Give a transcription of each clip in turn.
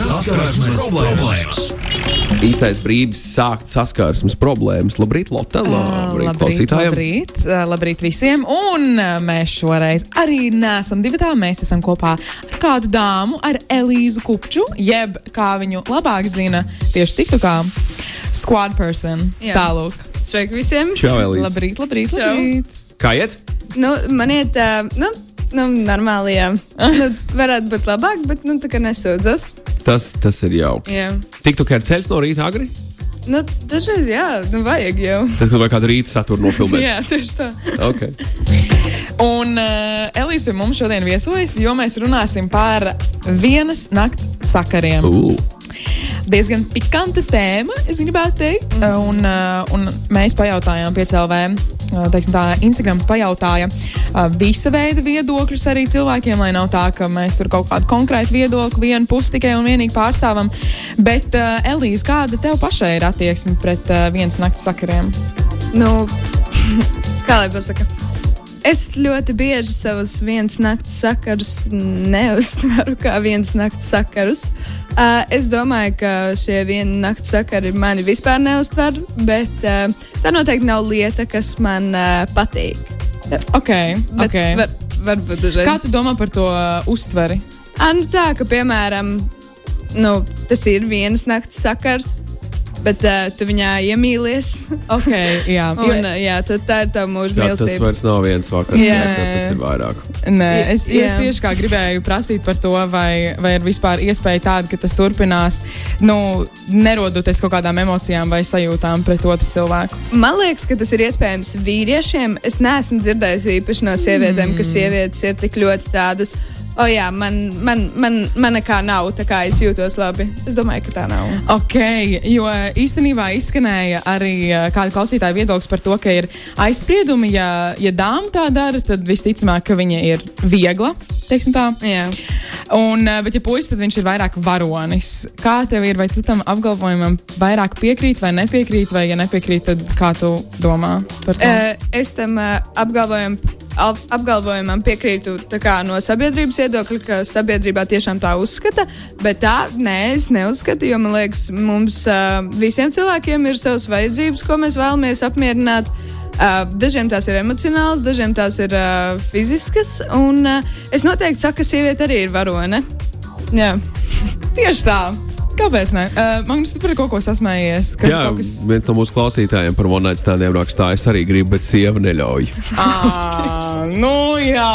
Saskarsmes problēmas. Īstais brīdis sākt saskarsmes problēmas. Labrīt, Lotte! Labrīt, labrīt, klausītājiem! labrīt, Ā, labrīt visiem! Un mēs šoreiz arī neesam divi tā. Mēs esam kopā ar kādu dāmu, ar Elīzu Kupču, jeb kā viņu labāk zina tieši TikTokā. Squad person. Jā. Tālāk. Sveiki visiem! Čau, Elīze! Labrīt, labrīt, Čau. labrīt. Kā iet? Nu, man iet, uh, nu, nu normāli, jā. nu, varētu būt labāk, bet, nu, tā kā nesūdzas. Tas, tas ir jauki. Jā. TikTokā ir ceļš no rīta agri. Nu, dažreiz, jā, nu, vajag jau. Tad, kad vajag kādu rīta saturu nofilmēt. jā, tieši tā. okay. Un uh, Elīze pie mums šodien viesojas, jo mēs runāsim par vienas nakts sakariem. uh. diezgan pikanta tēma, es gribētu teikt. Mm. Un, uh, un mēs pajautājām PCLV. Teiksim, tā Instagrams pajautāja visa veida viedokļus arī cilvēkiem, lai nav tā, ka mēs tur kaut kādu konkrētu viedokli vienu pusi tikai un vienīgi pārstāvam. Bet, Elīze, kāda tev pašai ir attieksme pret vienas nakts sakariem? Nu, kā lai pasaka? Es ļoti bieži savus vienas nakts sakarus neuztveru kā vienas nakts sakarus. Uh, es domāju, ka šie viena nakts sakari mani vispār neuztver, bet uh, tā noteikti nav lieta, kas man uh, patīk. Ok, Bet ok. var, varbūt dažreiz. Kā tu domā par to uh, uztveri? Ah, nu tā, ka, piemēram, nu, tas ir vienas nakts sakars, bet uh, tu viņā iemīlies. Ok, jā. Un, uh, jā, tā ir tā mūža Jā, tas mīlestība. vairs nav viens vakars, Jā. jā. tas ir vairāk. Nē, es, Jā. es tieši kā gribēju prasīt par to, vai, vai ir vispār iespēja tāda, ka tas turpinās, nu, nerodoties kaut kādām emocijām vai sajūtām pret otru cilvēku. Man liekas, ka tas ir iespējams vīriešiem. Es neesmu dzirdējis īpaši no sievietēm, ka sievietes ir tik ļoti tādas. O, jā, man, man, man, man nekā nav, tā kā es jūtos labi. Es domāju, ka tā nav. Ok, jo īstenībā izskanēja arī eh, kāda klausītāja viedoklis par to, ka ir aizspriedumi, ja, ja dāma tā dara, tad visticamāk, ka viņa ir viegla. Un, eh, bet, ja puisis, tad viņš ir vairāk varonis. Kā tev ir, vai tu tam apgalvojumam vairāk piekrīti vai nepiekrīti, vai, ja nepiekrīti, tad kā tu domā par to? Uh, es tam uh, apgalvojam, ap, apgalvojumam piekrītu kā, no sabiedrības viedokļa, ka sabiedrībā tiešām tā uzskata. Bet tā, nē, es neuzskatu, jo man liekas, mums uh, visiem cilvēkiem ir savas vajadzības, ko mēs vēlamies apmierināt. Uh, dažiem tās ir emocionāls, dažiem tās ir uh, fiziskas. Un uh, es noteikti saku, ka sieviete arī ir varone. Jā. Tieši tā. Kāpēc? Ne? Uh, man liekas, tu par kaut ko sasmējies. ka Jā, kas... viens no mūsu klausītājiem par night standiem rakstā, es arī gribu, bet sieva neļauj. À, nu, jā,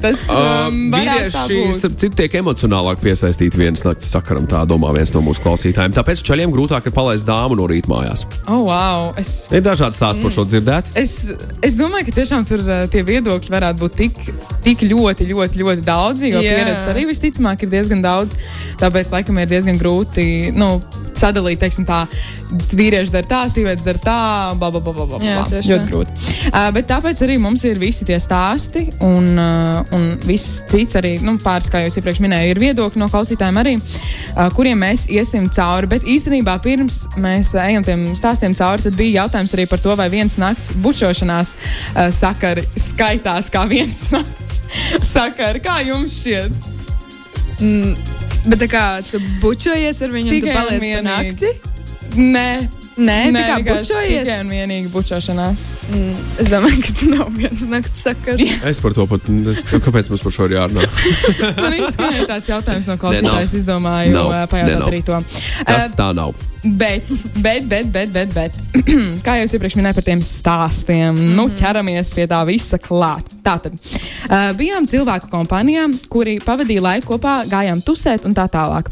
tas um, tā Vīrieši, starp citu, tiek emocionālāk piesaistīti vienas nakts sakaram, tā domā viens no mūsu klausītājiem. Tāpēc čaļiem grūtāk ir palaist dāmu no rīta mājās. Oh, wow. es, Ir dažādi stāsti par šo dzirdēt. es, es domāju, ka tiešām tur uh, tie viedokļi varētu būt tik, tik ļoti, ļoti, ļoti daudzi. Jo Jā. pieredzes arī visticamāk ir diezgan daudz. Tāpēc, laikam, ir diezgan grūti nu, sadalīt, teiksim, tā, vīrieši dara tā, sievietes dara tā, bla, bla, bla, bla, bla. Jā, Ļoti grūti. Uh, bet tāpēc arī mums ir visi tie stāsti, un, uh, un viss cits arī, nu, pāris, kā jau iepriekš minēju, ir viedokļi no klausītājiem arī, uh, kuriem mēs iesim cauri. Bet īstenībā pirms mēs ejam tiem stāstiem cauri, tad bija jautājums arī par to, vai viens nakts bučošanās uh, sakari skaitās kā viens nakts sakari. Kā jums šķiet? Mm, bet kā tu bučojies ar viņu, tu Tikai un paliec pa vienīgi. nakti? Nē. Nē, kā vienkārši bučojies. Tikai un vienīgi bučošanās. Mm, es domāju, ka tas nav viens nakts sakars. Es par to pat, kāpēc mums par šo ir jārunā? Man izskanēja tāds jautājums no klausītājas, izdomāju uh, pajautāt nav. arī to. Tas Uh, tā nav. Bet, bet, bet, bet, bet, bet. kā jau es iepriekš minēju par tiem stāstiem, mm -hmm. nu ķeramies pie tā visa klāt. Tātad uh, bijām cilvēku kompānijā, kuri pavadīja laiku kopā, gājām tusēt un tā tālāk.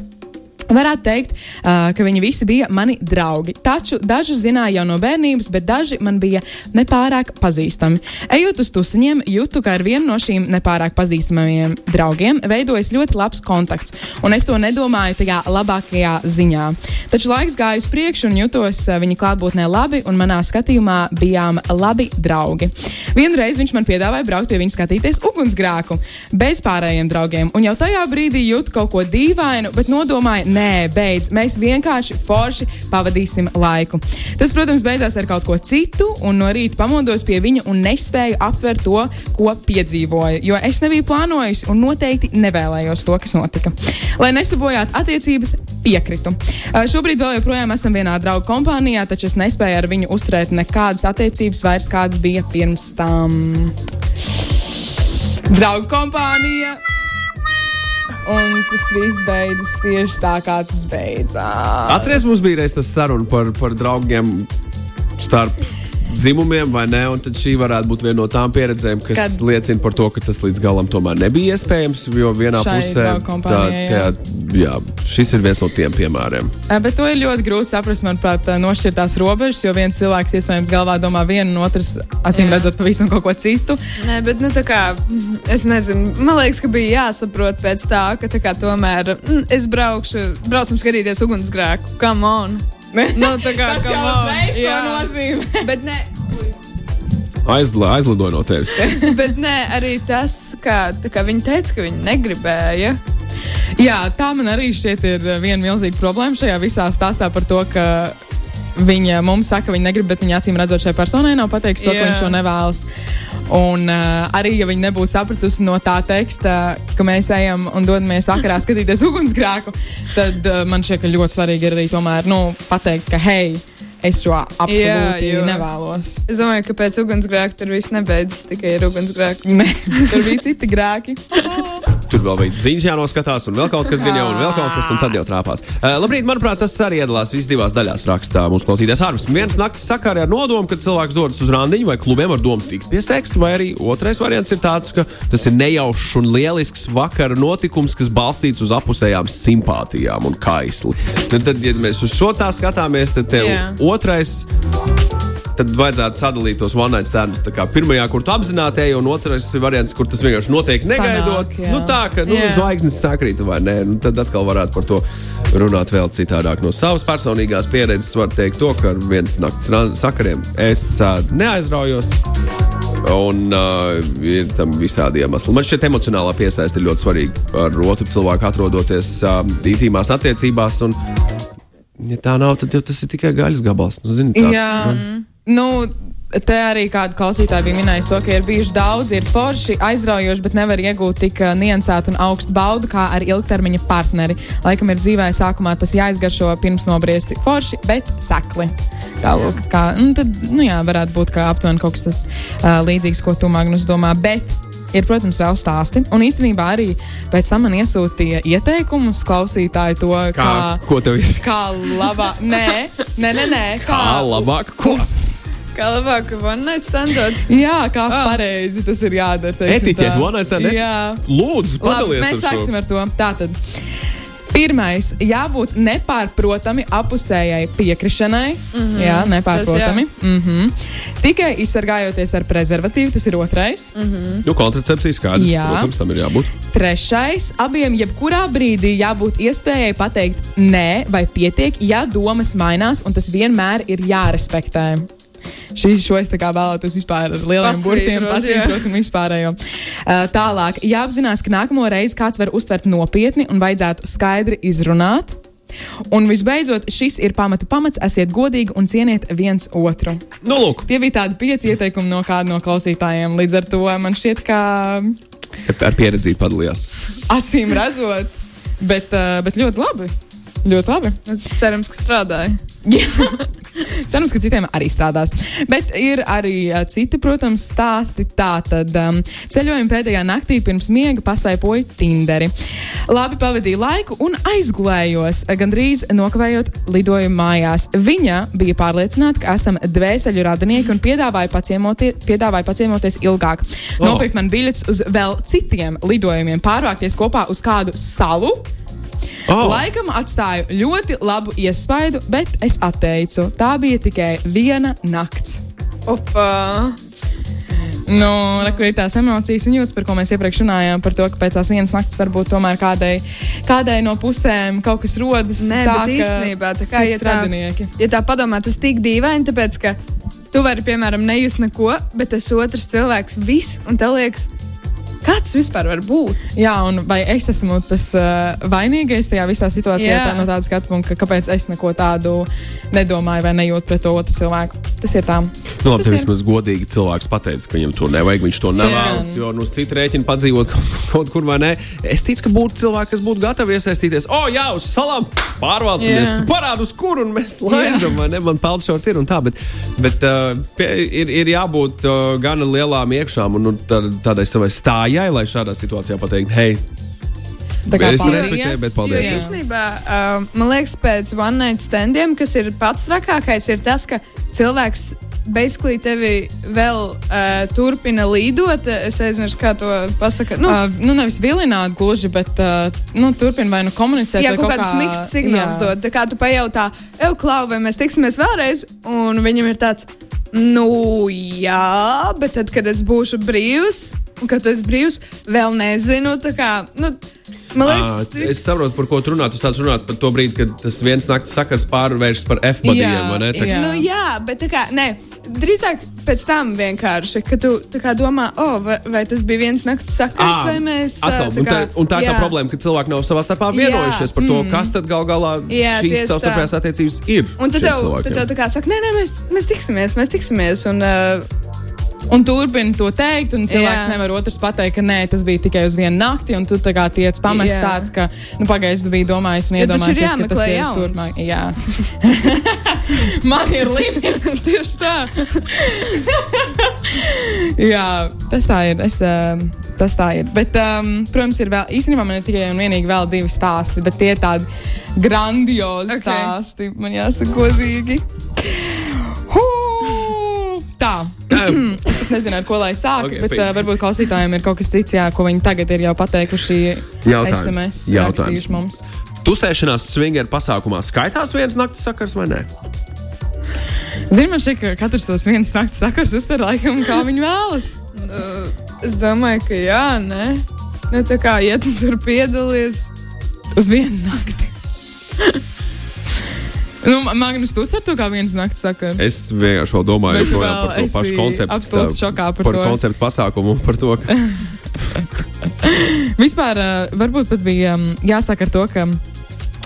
Varētu teikt, uh, ka viņi visi bija mani draugi. Taču dažus zināju jau no bērnības, bet daži man bija nepārāk pazīstami. Ejot uz tusiņiem, jūtu, ka ar vienu no šīm nepārāk pazīstamajiem draugiem veidojas ļoti labs kontakts, un es to nedomāju tajā labākajā ziņā. Taču laiks gāja uz priekšu, un jutos viņa klātbūtnē labi, un manā skatījumā bijām labi draugi. Vienreiz viņš man piedāvāja braukt pie viņa skatīties ugunsgrēku bez pārējiem draugiem, un jau tajā brīdī jūtu kaut ko dīvainu, bet nodomāju, nē, nē, beidz. Mēs vienkārši forši pavadīsim laiku. Tas, protams, beidzās ar kaut ko citu, un no rīta pamodos pie viņa un nespēju aptvert to, ko piedzīvoju. Jo es nebiju plānojis un noteikti nevēlējos to, kas notika. Lai nesabojātu attiecības, piekritu. Šobrīd vēl joprojām esam vienā draugu kompānijā, taču es nespēju ar viņu uzturēt nekādas attiecības vairs, kādas bija pirms tam. Draugu kompānija! Un tas viss beidzas tieši tā, kā tas beidzās. Atcerieties, mums bija reiz tas saruna par, par draugiem starp dzimumiem, vai ne? Un tad šī varētu būt viena no tām pieredzēm, kas Kad- liecina par to, ka tas līdz galam tomēr nebija iespējams. Jo vienā Šai pusē draugu kompānijai, tā, jā, šis ir viens no tiem piemēriem. Uh, Bet to ir ļoti grūti saprast, manuprāt, uh, nošķirt tās robežas, jo viens cilvēks iespējams galvā domā vienu, un otrs acīm redzot pavisam kaut ko citu. Nē, bet, nu, tā kā, es nezinu, man liekas, ka bija jāsaprot pēc tā, ka tā kā, tomēr mm, es braukšu, braucam skatīties ugunsgrēku. Come on! Nu, tā kā, Tas jau uzreiz to jā. nozīmē. Bet, ne, Aizl aizlidoju no tevis. bet ne, arī tas, ka tā kā viņi teica, ka viņi negribēja. Jā, tā man arī šķiet ir uh, viena milzīga problēma šajā visā stāstā par to, ka viņa mums saka, ka viņa negrib, bet viņa acīm redzot šai personai nav pateikusi to, ka Jā. viņš to nevēlas. Un uh, arī, ja viņa nebūtu sapratusi no tā teksta, ka mēs ejam un dodamies vakarā skatīties ugunsgrēku, tad uh, man šķiet, ka ļoti svarīgi ir arī tomēr nu, pateikt, ka hei, es šo absolūti jo- nevēlos. Es domāju, ka pēc ugunsgrēka tur viss nebeidzas tikai ar ugunsgrēku. Ne, tur bija citi grēki. Vēl bija ziņas jānoskatās, un vēl kaut kas gan jau, un vēl kaut kas, un tad jau trāpās. Uh, labrīt, manuprāt, tas arī iedalās visās divās daļās, rakstā mūsu klausītājs Arvis. Viens naktis sakarā ar nodomu, kad cilvēks dodas uz randiņu vai klubiem ar domu tikt pie seksa, vai arī otrais variants ir tāds, ka tas ir nejaušs un lielisks vakara notikums, kas balstīts uz apusējām simpātijām un kaisli. Tad, tad ja mēs uz šo tā skatāmies, tad tev Jā. otrais tad vajadzētu sadalīt tos one night standus. Kā Pirmajā, kur tu apzināti ej, un otrais ir variants, kur tas vienkārši notiek negaidot. Sanāk, jā. nu, tā, ka nu, Jā. zvaigznes sakrīt vai nē, nu, tad atkal varētu par to runāt vēl citādāk. No savas personīgās pieredzes var teikt to, ka ar vienas nakts sakariem es uh, neaizraujos. Un uh, ir tam visādi iemesli. Man šķiet, emocionālā piesaiste ir ļoti svarīga ar otru cilvēku atrodoties uh, intīmās attiecībās. Un, ja tā nav, tad tas ir tikai gaļas gabals. Nu, zini, tā, Jā, nu. Te arī kāda klausītāja bija minējusi to, ka ir bijuši daudzi, ir forši, aizraujoši, bet nevar iegūt tik uh, niansētu un augstu baudu kā ar ilgtermiņa partneri. Laikam ir dzīvē sākumā tas jāizgaršo pirms nobriesti forši, bet sakli. Tālāk, kā, nu, tad, nu jā, varētu būt kā aptuveni kaut kas tas uh, līdzīgs, ko tu Magnus domā. Bet Ir, protams, vēl stāsti. Un īstenībā arī pēc tam man iesūtīja ieteikumus klausītāji to, kā, kā, ko tev ir? kā labāk. Nē, nē, nē, nē, Kā labāk? Ko? Kā labāk, one night standot. Jā, kā Ah. pareizi tas ir jādara. tā. one night stand, e- Jā, Lūdzu, padalies mēs ar šo. sāksim ar to. Tātad. Pirmais, jābūt nepārprotami apusējai piekrišanai. Mm -hmm. Jā, nepārprotami. Mm -hmm. Tikai izsargājoties ar prezervatīvu, tas ir otrais. Mm -hmm. Nu, kontracepcija skaidrs, Jā. protams, tam ir jābūt. Trešais, abiem jebkurā brīdī jābūt iespējai pateikt nē vai pietiek, ja domas mainās, un tas vienmēr ir jārespektē. Šis šo es tā kā vēlētos vispār ar lieliem burtiem pasvītrot un vispārējo. Uh, tālāk, jāapzinās, ka nākamo reizi kāds var uztvert nopietni un vajadzētu skaidri izrunāt. Un visbeidzot, šis ir pamatu pamats, esiet godīgi un cieniet viens otru. Nu, lūk, Tie bija tādi pieci ieteikumi no kāda no klausītājiem. Līdz ar to man šķiet, ka ar pieredzi padalījās. acīm redzot, bet, bet ļoti labi. Ļoti labi. Cerams, ka strādāja. Cerams, ka citiem arī strādās. Bet ir arī uh, citi, protams, stāsti. Tā tad um, ceļojuma pēdējā naktī pirms miega pasvaipoju Tinderi. Labi pavadīju laiku un aizgulējos, uh, gandrīz nokavējot lidojumu mājās. Viņa bija pārliecināta, ka esam dvēseļu radinieki un piedāvāja paciemoties, piedāvāja paciemoties ilgāk. Oh. Nopirkt man biļetes uz vēl citiem lidojumiem, pārvākties kopā uz kādu salu. Oh. Laikam atstāju ļoti labu iespaidu, bet es atteicu. Tā bija tikai viena nakts. Opa! Nu, ir tās emocijas un jūtas, par ko mēs iepriekš runājām, par to, ka pēc tās vienas nakts varbūt tomēr kādai, kādai no pusēm kaut kas rodas. Nē, tā, bet ka īstenībā tā kā ja tā, radinieki. ja tā padomā, tas tik dīvaini, tāpēc ka tu vari, piemēram, nejust neko, bet tas otrs cilvēks viss, un tev liekas, Kā tas vispār var būt? Jā, un vai es esmu tas uh, vainīgais tajā visā situācijā, Jā. tā, no tāda skatu punkta, ka kāpēc es neko tādu nedomāju vai nejūtu pret to otru cilvēku? Tas ir tā. Nu, labi, tev vismaz godīgi cilvēks pateica, ka viņam to nevajag, viņš to nevēlas, jo nu, uz citu rēķinu padzīvot kaut, kur vai nē. Es ticu, ka būtu cilvēki, kas būtu gatavi iesaistīties. O, jā, uz salām parādi, uz kuru un mēs laižam, vai ne? Man pelnšot ir un tā, bet, bet uh, ir, ir jābūt uh, gan lielām iekšām un nu, tā, tādai savai stājai, lai šādā situācijā pateiktu, hei, Tā kā Es paldies. nerespektēju, bet Jo paldies. Jā. īstenībā, uh, man liekas, pēc one night standiem, kas ir pats trakākais, ir tas, ka cilvēks. Basically, tevi vēl uh, turpina līdot. Es aizmirsu, kā to pasakāt. Nu, Uh, nu, nevis vilināt gluži, bet uh, nu, turpināt vai nu komunicēt. Jā, kaut kaut kāds kā- miksts signāls jā. dod. Tā kā tu pajautā, Evo, Klau, vai mēs tiksimies vēlreiz? Un viņam ir tāds, nu, jā, bet tad, kad es būšu brīvs, un kad tu esi brīvs, vēl nezinu. Tā kā, nu, man liekas, À, es saprotu, par ko tu runā. Tu sāc runāt par to brīdi, kad tas viens nakts sakars pārvēršas par F-badiem. Jā, vai ne? Tā- jā. Nu, jā, bet tā kā, nē, drīzāk pēc tam vienkārši, ka tu tā kā domā, oh, vai, vai tas bija viens nakts sakars, Ā, vai mēs. atkal, tā un, tā, kā- un tā ir tā jā. problēma, ka cilvēki nav savā starpā Jā. vienojušies par to, kas tad gal galā Jā, šīs savstarpējās attiecības ir. Un tad tev, tad tev tā kā saka, nē, nē, mēs, mēs tiksimies, mēs tiksimies. Un, uh, Un turpina to teikt, un cilvēks Jā. nevar otrs pateikt, ka nē, tas bija tikai uz vienu nakti, un tu tā kā tiec pamests Jā. tāds, ka, nu, pagaidzi, tu biji domājis un iedomājies, ka tas jāmeklē ir jauns. turpmāk. Jā. Man ir limits. tieši tā. Jā, tas tā ir. Es, um, tas tā ir. Bet, um, protams, ir vēl, īstenībā man ir tikai un vienīgi vēl divi stāsti, bet tie ir tādi grandiozi Ok. okay. stāsti. Man jāsaka, godīgi. Hū! Tā. es pat nezinu, ar ko lai sāku, Ok, okay, bet uh, varbūt klausītājiem ir kaut kas cits, jā, ko viņi tagad ir jau pateikuši. Jautājums. SMS Jautājums. mums. Tusēšanās swingeru pasākumā skaitās viens nakts sakars vai nē? Zini, man šķiet, ka katrs tos vienas naktas sakars uztver laikam, kā viņi vēlas. Uh, es domāju, ka jā, nē. Nu, tā kā, ja tu tur piedalies, Uz vienu nakti. Nu, Magnus, tu uztver to kā vienas naktas sakaru. Es vienkārši domāju Bet par to pašu konceptu. absolūti šokā par par to. konceptu pasākumu un par to, ka Vispār uh, varbūt pat bija um, jāsaka ar to, ka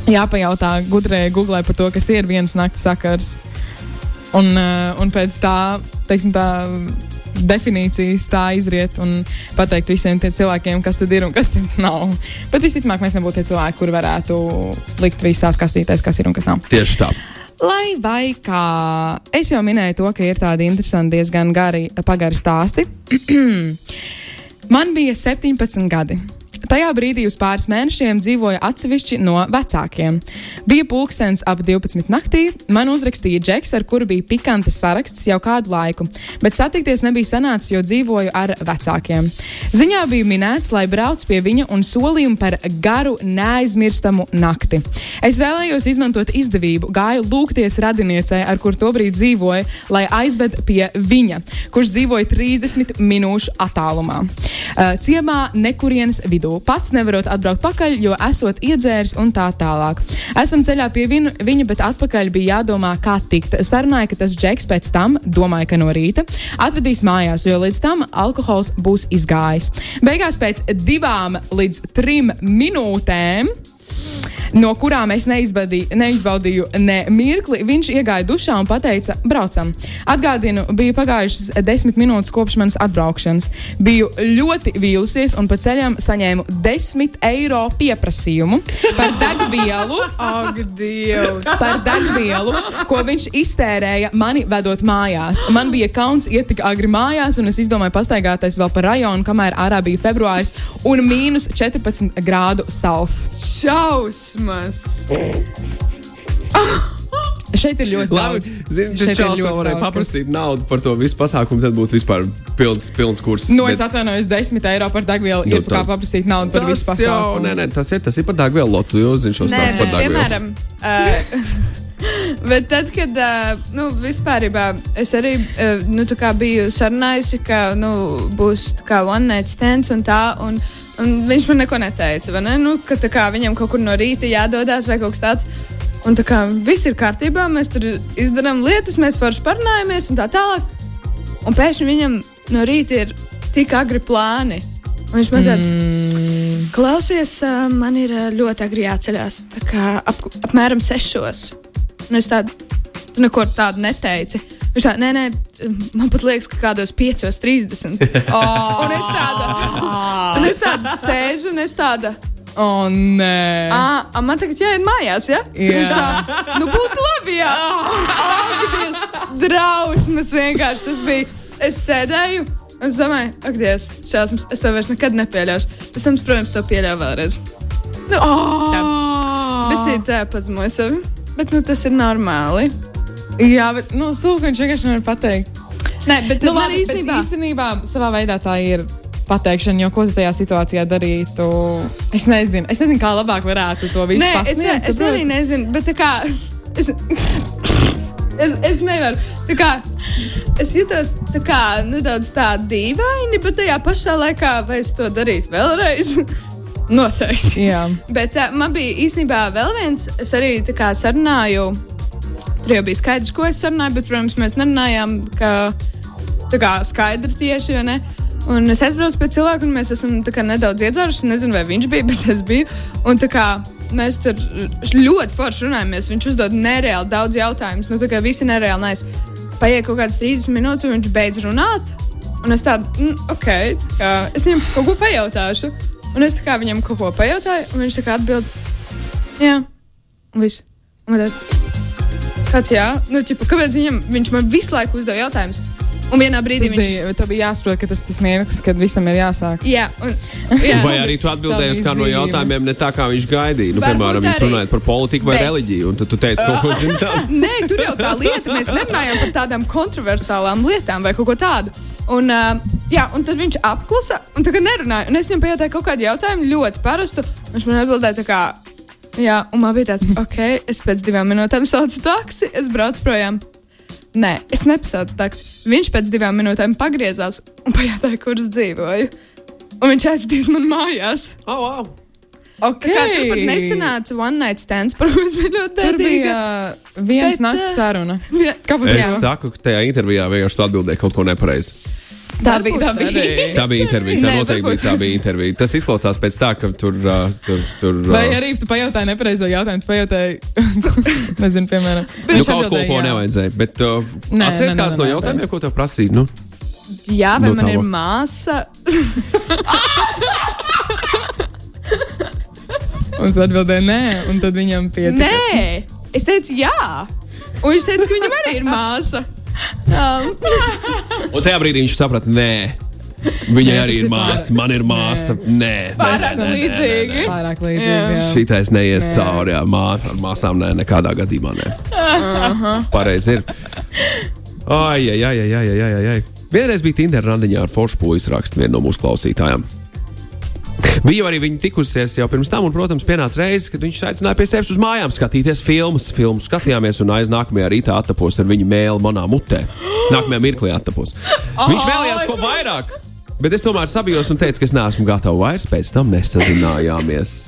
jāpajautā gudrēji Google par to, kas ir vienas naktas sakars. Un, uh, un pēc tā, teiksim, tā definīcijas tā izriet un pateikt visiem tiem cilvēkiem, kas tad ir un kas tad nav. Bet visticamāk, mēs nebūtu tie cilvēki, kuri varētu likt visās kastītēs, kas ir un kas nav. tieši tā. Lai vai kā es jau minēju to, ka ir tādi interesanti, diezgan gari, pagari stāsti. Man bija 17 gadi. Tajā brīdī uz pāris mēnešiem dzīvoja atsevišķi no vecākiem. Bija pulkstenis ap 12 naktī, man uzrakstīja džeks, ar kuru bija pikantas saraksts jau kādu laiku, bet satikties nebija sanācis, jo dzīvoju ar vecākiem. Ziņā bija minēts, lai brauc pie viņa un solījumu par garu, neaizmirstamu nakti. Es vēlējos izmantot izdevību, gāju lūgties radiniecei, ar kuru tobrīd dzīvoju, lai aizved pie viņa, kurš dzīvoja 30 minūšu attālumā. Ciemā nekurienes vidū. Pats nevarot atbraukt pakaļ, jo esot iedzēris un tā tālāk. Esam ceļā pie vinu, viņa, bet atpakaļ bija jādomā, kā tikt. Sarunāja, ka tas džeks pēc tam, domāja, ka no rīta, atvedīs mājās, jo līdz tam alkohols būs izgājis. Beigās pēc divām līdz trim minūtēm no kurām es neizbaudīju, ne mirkli. Viņš iegāja dušā un teica, braucam. Atgādinu, bija pagājušas desmit minūtes kopš manas atbraukšanas. Biju ļoti vīlusies un pa ceļam saņēmu desmit eiro pieprasījumu par degvielu. ak, Dievs! Par degvielu, ko viņš iztērēja mani vedot mājās. Man bija kauns iet tik agri mājās, un es izdomāju pastaigāties vēl pa rajonu, kamēr ārā bija februāris un mīnus 14 grādu sals. Šausmas! Šeit ir ļoti Labi, daudz. zini, Šeit tas ir ļoti varēja daudz, kas- paprasīt naudu par to visu pasākumu, tad būtu vispār pilns, pilns kurs. Nu, es atvainojos, 10 eiro par degvielu. Nu, ir kā tā- paprasīt naudu par visu Tas jau, pasākumu. nē, nē, tas ir, tas ir par degvielu lotu, jo zinu šos stāstus bet, par degvielu. piemēram, uh, bet tad, kad uh, nu, vispār es arī uh, nu, tā kā biju sarunājusi, ka nu, būs tā kā one night stands un tā. Un viņš man neko neteica, ne? Nu, ka kā viņam kaut kur no rīta jādodas vai kaut kas tāds. Un tā kā viss ir kārtībā, mēs tur izdarām lietas, mēs forši parunājamies un tā tālāk. Un pēkšņi viņam no rīta ir tik agri plāni. Un viņš man tāds mm. klausies, man ir ļoti agri jāceļās. Tā kā ap, apmēram sešos. Un es tādu, tu neko tādu neteici. Viņš tā, nē, nē, man pat liekas, ka kādos 5.30. Oh, Un es tādu, un es tādu sēžu, un es tādu. oh, nē. Ah, ah, man tagad jāiet mājās, ja? Jā. Tā, nu būtu labi, jā. Ak, Dievs, drausmas vienkārši tas bija. Es sēdēju, un es domāju, ak, Dievs, šāds es to vairs nekad nepieļaušu. Pēc tam, protams, to pieļauju vēlreiz. Nu, tā. Bet šī tā pazemoja sevi. Bet, nu, tas ir normāli. Jā, bet, nu, sūkņi viņš vienkārši nevar pateikt. Nē, bet Nu, man īstenībā. īstenībā savā veidā tā ir pateikšana, jo ko tu tajā situācijā darītu? Es nezinu, es nezinu, kā labāk varētu to visu Nē, es, es arī nezinu, bet tā kā. Es, es, es nevaru. Tā kā, es jutos tā kā, nedaudz tā dīvaini, bet tajā pašā laikā, vai es to darītu vēlreiz? Noteikti. Jā. Bet uh, man bija īstenībā vēl viens, es arī tā kā sarunāju. Tur jau bija skaidrs, ko es sarunāju, bet, protams, mēs nerunājām, ka kā skaidri tieši. Un es aizbraucu pie cilvēka, un mēs esam kā nedaudz iedzēruši. Es nezinu, vai viņš bija, bet es biju. Un kā mēs tur ļoti forši runājamies. Viņš uzdod nereāli daudz jautājumus. Nu, tā kā visi nereāli nais. Paiet kaut kādas 30 minūtes, un viņš beidz runāt. Un es tādu, mm, ok, tā kā es viņam kaut ko pajautāšu. Un es kā viņam kaut ko pajautāju, un viņš tā kā atbild, jā, un viss. Un tāds, kāds jā, nu, ķipa, kāpēc viņam, viņš man visu laiku uzdeva jautājumus. Un vienā brīdī Tas viņš. bija, tev bija jāsaprot, ka tas ir tas mirklis, kad visam ir jāsāk. Jā, un, jā. Vai arī tu atbildēji uz kādu no jautājumiem ne tā, kā viņš gaidīja? Nu, Varbūt piemēram, jūs runājat par politiku vai Bet- reliģiju, un tad tu teici kaut ko zini tādu. Nē, tur jau tā lieta, mēs nerunājam par tādām kontroversālām lietām vai kaut ko tādu. Un, uh, jā, un tad viņš apklusa un tā kā nerunāja. Un es viņam pajautāju kaut kādu jautājumu ļoti parastu. Viņš man atbildēja tā kā, jā, un man bija tāds, ok, es pēc divām minūtēm saucu taksi, es braucu projām. Nē, es nepasaucu taksi. Viņš pēc divām minūtēm pagriezās un pajautāja, kur es dzīvoju. Un viņš aizvedīs man mājās. Oh, wow. Okay. Kā tur pat nesanāca one night stands, protams, bija ļoti uh, viens Bet, nakts uh, saruna. Jā. Kāpēc? Es saku, ka tajā intervijā vienkārši tu atbildēji kaut ko nepareizi. Tā bija. Tā bija. Tā bija intervija. Tā Nē, noteikti varbūt. bija tā bija intervija. Tas izklausās pēc tā, ka tur. Uh, tur, tur uh, Vai arī tu pajautāji nepareizo jautājumu, tu pajautāji, nezinu, piemēram. Nu, kaut ko, ko nevajadzēja. Bet uh, Nē, atceries nē, kāds no jautājumiem, ko tev prasīja? Nu, Jā, vai Nu, man ir māsa? Un tu atbildēji, nē, un tad viņam pietika. Nē, es teicu, jā. Un viņš teica, ka viņam arī ir māsa. Um, un tajā brīdī viņš saprata, nē. Viņai Nē, arī tas ir ir māsa, pārāk- man ir māsa. Nē, Pārāk līdzīgi. Pārāk līdzīgi. Šitais neies Nē. cauri. Jā, māsa ar māsām nē, nekādā gadījumā nē. Pareizi ir. Ai, ai, ai, ai, ai, ai, ai. Vienreiz bija Tinder randiņā ar foršu puisi raksta viena no mūsu klausītājām. Bija arī viņa tikusies jau pirms tam, un, protams, pienāca reizes, kad viņš aicināja pie sevis uz mājām skatīties filmas. Filmu skatījāmies, un aiz nākamajā rītā attapos ar viņa mēlu manā mutē. Nākamajā mirklī attapos. Viņš vēlējās ko vairāk, bet es tomēr sabijos un teicu, ka es neesmu gatavs vairs. Pēc tam nesazinājāmies.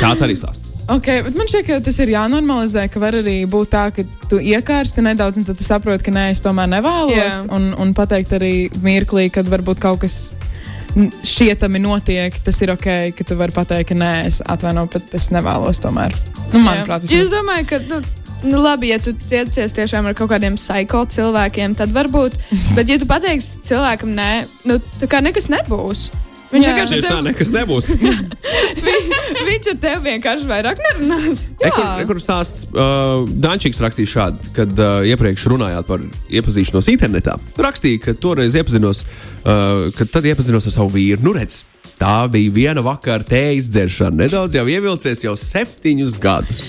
Tāds arī stāsts. Okay, man šķiet, ka tas ir jānormalizē, ka var arī būt tā, ka tu iekārsti nedaudz, un tad tu saproti, ka nē, es tomēr nevēlos. Jā. Un, un pateikt arī mirklī, kad varbūt kaut kas šķietami notiek, tas ir ok, ka tu vari pateikt, ka nē, es atvainoju, bet es nevēlos tomēr. Nu, manuprāt, jo es vismaz. domāju, ka. Nu, Nu, labi, ja tu tiecies tiešām ar kaut kādiem psiho cilvēkiem, tad varbūt. Bet, ja tu pateiksi cilvēkam, nē, nu, tā kā nekas nebūs. Viņš Jā. vienkārši Tieši tā, nekas nebūs. viņš ar tevi vienkārši vairāk nerunās. Ekur, ekur stāsts uh, Dančīgs rakstīja šādi, kad uh, iepriekš runājāt par iepazīšanos internetā. Rakstīja, ka toreiz iepazinos, uh, kad tad iepazinos ar savu vīru. Nu, redz, tā bija viena vakara tējas dzeršana. Nedaudz jau ievilcies jau septiņus gadus.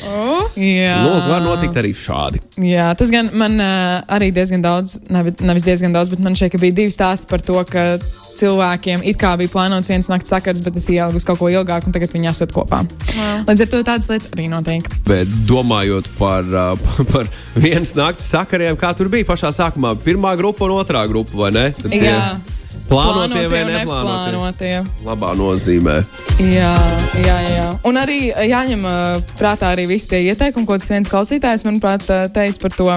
Jā. Lūk, var notikt arī šādi. Jā, tas gan man uh, arī diezgan daudz, nevi- nevis diezgan daudz, bet man šeit bija divi stāsti par to, ka cilvēkiem it kā bija plānots viens nakts sakars, bet es ielgu uz kaut ko ilgāku, un tagad viņi esat kopā. Līdz ar to tādas lietas arī notiek. Bet domājot par, uh, par vienas naktas sakariem, kā tur bija pašā sākumā, pirmā grupa un otrā grupa, vai ne? Tad tie Jā. Plānotie vai neplānotie? neplānotie. Labā nozīmē. Jā, jā, jā. Un arī jāņem uh, prātā arī visi tie ieteikumi, ko tas viens klausītājs, manuprāt, uh, teica par to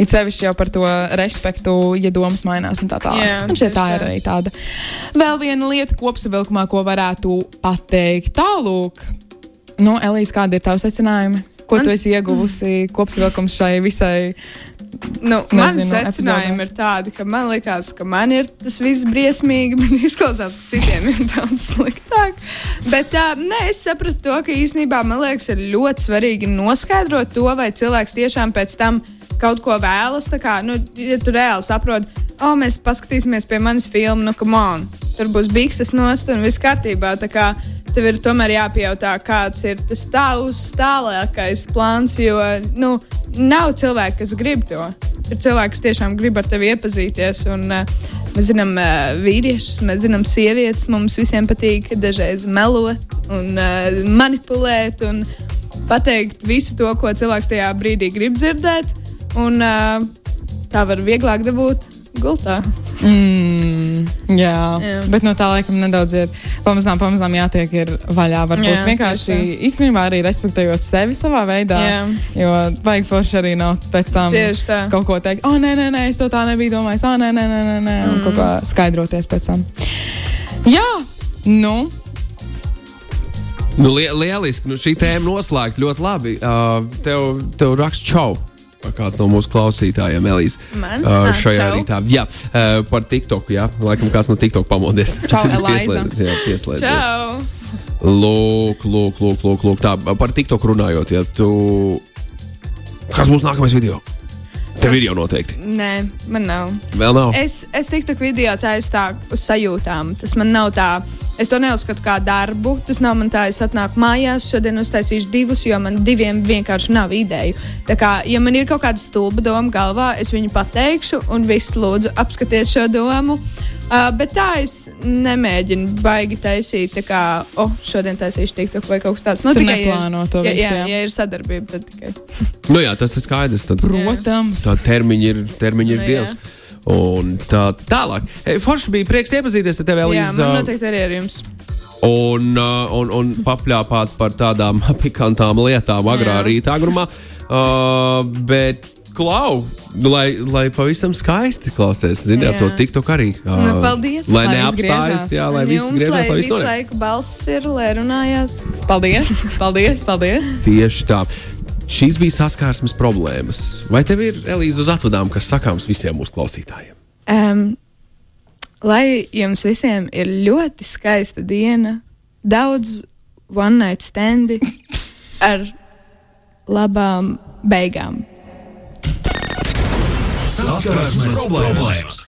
it sevišķi jau par to respektu, ja domas mainās un tā tālāk. Jā, Un šeit tā ir arī tāda vēl viena lieta kopsavilkumā, ko varētu pateikt. Tālūk, nu, Elīze, kādi ir tavi secinājumi? Ko Man- tu esi ieguvusi kopsavilkums šai visai Nu, Mani secinājumi ir tādi, ka man liekas, ka man ir tas viss briesmīgi, bet izklausās, ka citiem ir daudz sliktāk. Bet uh, nē, es sapratu to, ka īsnībā man liekas, ir ļoti svarīgi noskaidrot to, vai cilvēks tiešām pēc tam kaut ko vēlas. Tā Kā, nu, ja tu reāli saproti, o, mēs paskatīsimies pie manas filmas, nu, come on, tur būs bikses nost un viss kārtībā. Tā kā Tev ir tomēr jāpajautā, kāds ir tas tavs tālākais plāns, jo nu, nav cilvēki, kas grib to. Ir cilvēki, kas tiešām grib ar tevi iepazīties. Un, uh, mēs zinām uh, vīriešus, mēs zinām sievietes. Mums visiem patīk dažreiz melot un uh, manipulēt un pateikt visu to, ko cilvēks tajā brīdī grib dzirdēt. Un, uh, tā var vieglāk dabūt gultā. Mm, jā, jā, bet no tā laikam nedaudz ir pamazām, pamazām jātiek ir vaļā. Varbūt Jā, vienkārši īstenībā arī respektējot sevi savā veidā. Jā. Jo vajag forši arī nav pēc tam kaut ko teikt, oh, nē, nē, nē, es to tā nebiju domājis, ah, nē, nē, nē, nē, nē un kaut kā Mm. skaidroties pēc tam. Jā, nu, Nu, li lieliski, nu, šī tēma noslēgta ļoti labi. Uh, tev, tev raksts čau. Kāds no mūsu klausītājiem, Elīze. Man? Uh, šajā čau. rītā. Jā, uh, par TikTok. Jā, laikam kāds no TikTok pamodies. Čau. Pieslēdzies, Jā, pieslēdzies. Čau! Lūk, lūk, lūk, lūk, lūk. Tā, par TikTok runājot, ja tu. Kas būs nākamais video? Tev ir jau noteikti. Nē, man nav. Vēl nav. Es, es tiktu video taisu tā uz sajūtām. Tas man nav tā. Es to neuzskatu par darbu. Tas nav man tā, es atnāku mājās, šodien uztaisīšu divus, jo man diviem vienkārši nav ideju. Tā kā, ja man ir kaut kāda stulba doma galvā, es viņu pateikšu, un viss lūdzu apskatiet šo domu. Uh, bet tā es nemēģinu baigi taisīt, tā kā, oh, šodien taisīšu TikTok vai kaut kas tāds. Nu, Tu tikai, ja- neplāno to ja, visu, Jā, jā. ja ir sadarbība, tad tikai. Nu, jā, tas ir skaidrs. Tad, protams. tā termiņa ir, termiņa ir Nu, dievs. Un tā tālāk. Forši bija prieks iepazīties ar tevi, Jā, Elīze. man noteikti arī ar jums. un, uh, un, un papļāpāt par tādām pikantām lietām agrā Jā. rītā agrumā. Uh, bet, klau, lai, lai pavisam skaisti klausies, ziniet, Jā. to tiktok arī. Uh, Nu, paldies. Lai Lai neapstājas, jā, lai viss jums, griežās, lai lai viss visu laiku balss ir, lai runājās. Paldies, paldies, paldies. Tieši tā. Šīs bija saskarsmes problēmas. Vai tev ir Elīze uz atvadām, kas sakāms visiem mūsu klausītājiem? Um, lai jums visiem ir ļoti skaista diena, daudz one night standi ar labām beigām. Saskarsmes problēmas.